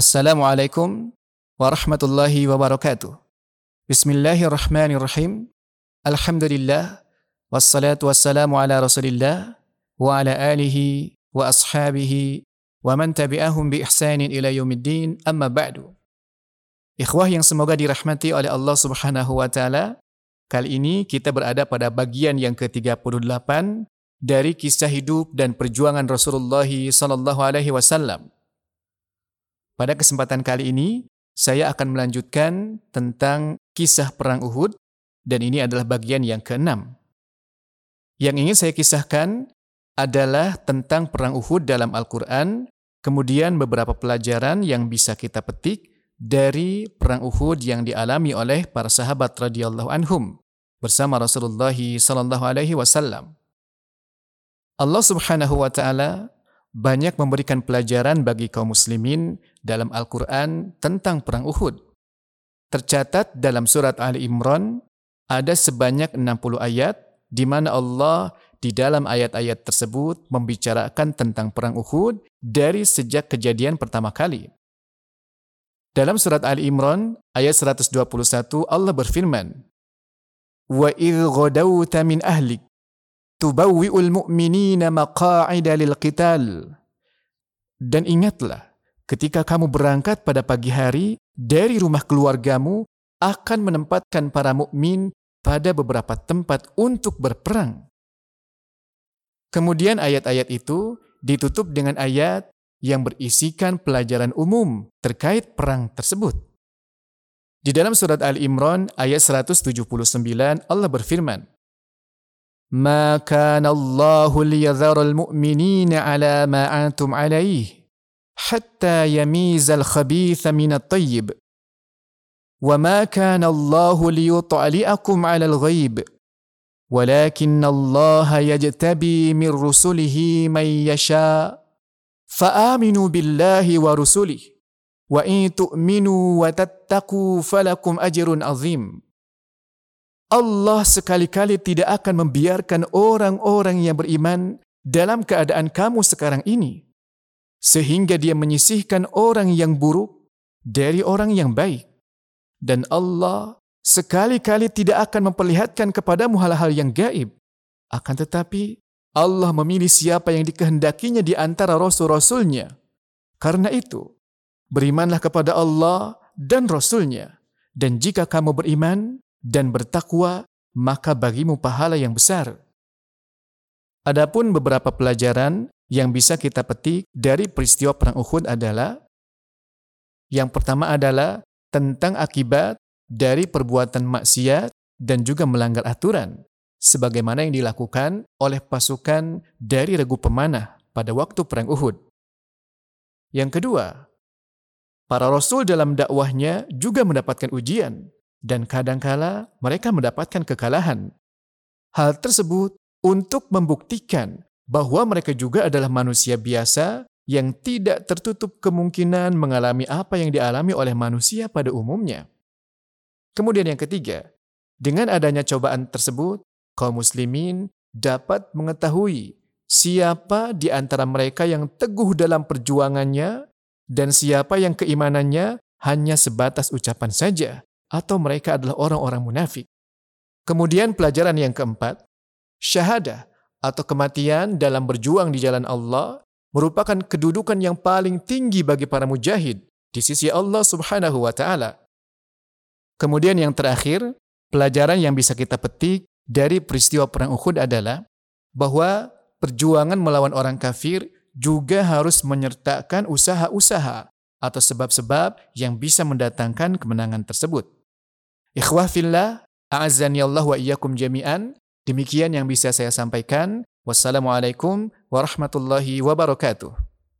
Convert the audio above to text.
Assalamualaikum warahmatullahi wabarakatuh. Bismillahirrahmanirrahim. Alhamdulillah wassalatu wassalamu ala Rasulillah wa ala alihi wa ashabihi wa man tabi'ahum bi ihsanin ila yaumiddin amma ba'du. Ikhwah yang semoga dirahmati oleh Allah Subhanahu wa taala, kali ini kita berada pada bagian yang ke-38 dari kisah hidup dan perjuangan Rasulullah sallallahu alaihi wasallam. Pada kesempatan kali ini, saya akan melanjutkan tentang kisah Perang Uhud, dan ini adalah bagian yang keenam. Yang ingin saya kisahkan adalah tentang Perang Uhud dalam Al-Quran, kemudian beberapa pelajaran yang bisa kita petik dari Perang Uhud yang dialami oleh para sahabat radhiyallahu anhum bersama Rasulullah sallallahu alaihi wasallam. Allah Subhanahu wa taala banyak memberikan pelajaran bagi kaum muslimin dalam Al-Quran tentang Perang Uhud. Tercatat dalam surat Ali Imran ada sebanyak 60 ayat di mana Allah di dalam ayat-ayat tersebut membicarakan tentang Perang Uhud dari sejak kejadian pertama kali. Dalam surat Ali Imran ayat 121 Allah berfirman, "Wa idh ghadawta min ahlik tubawwi'ul mu'minina maqa'ida lil qital. Dan ingatlah, Ketika kamu berangkat pada pagi hari dari rumah keluargamu, akan menempatkan para mukmin pada beberapa tempat untuk berperang. Kemudian ayat-ayat itu ditutup dengan ayat yang berisikan pelajaran umum terkait perang tersebut. Di dalam surat Al-Imran ayat 179 Allah berfirman, "Ma kana Allahu liyadhara al-mu'minina 'ala ma antum 'alaihi حتى يميز الخبيث من الطيب. وما كان الله ليطلعكم على الغيب. ولكن الله يجتبي من رسله من يشاء. فآمنوا بالله ورسله. وإن تؤمنوا وتتقوا فلكم أجر عظيم. Allah sekali-kali tidak akan membiarkan orang-orang yang beriman dalam keadaan kamu sekarang ini, sehingga Dia menyisihkan orang yang buruk dari orang yang baik, dan Allah sekali-kali tidak akan memperlihatkan kepadamu hal-hal yang gaib. Akan tetapi, Allah memilih siapa yang dikehendakinya di antara rasul-rasulnya. Karena itu, berimanlah kepada Allah dan Rasulnya. Dan jika kamu beriman, dan bertakwa, maka bagimu pahala yang besar. Adapun beberapa pelajaran yang bisa kita petik dari peristiwa perang Uhud adalah yang pertama adalah tentang akibat dari perbuatan maksiat dan juga melanggar aturan sebagaimana yang dilakukan oleh pasukan dari regu pemanah pada waktu perang Uhud. Yang kedua, para rasul dalam dakwahnya juga mendapatkan ujian dan kadangkala mereka mendapatkan kekalahan. Hal tersebut untuk membuktikan bahwa mereka juga adalah manusia biasa yang tidak tertutup kemungkinan mengalami apa yang dialami oleh manusia pada umumnya. Kemudian yang ketiga, dengan adanya cobaan tersebut, kaum muslimin dapat mengetahui siapa di antara mereka yang teguh dalam perjuangannya dan siapa yang keimanannya hanya sebatas ucapan saja atau mereka adalah orang-orang munafik. Kemudian pelajaran yang keempat, syahadah atau kematian dalam berjuang di jalan Allah merupakan kedudukan yang paling tinggi bagi para mujahid di sisi Allah Subhanahu wa taala. Kemudian yang terakhir, pelajaran yang bisa kita petik dari peristiwa perang Uhud adalah bahwa perjuangan melawan orang kafir juga harus menyertakan usaha-usaha atau sebab-sebab yang bisa mendatangkan kemenangan tersebut. Ikhwah fillah, a'azzani Allah wa iyyakum jami'an. Demikian yang bisa saya sampaikan. Wassalamualaikum warahmatullahi wabarakatuh.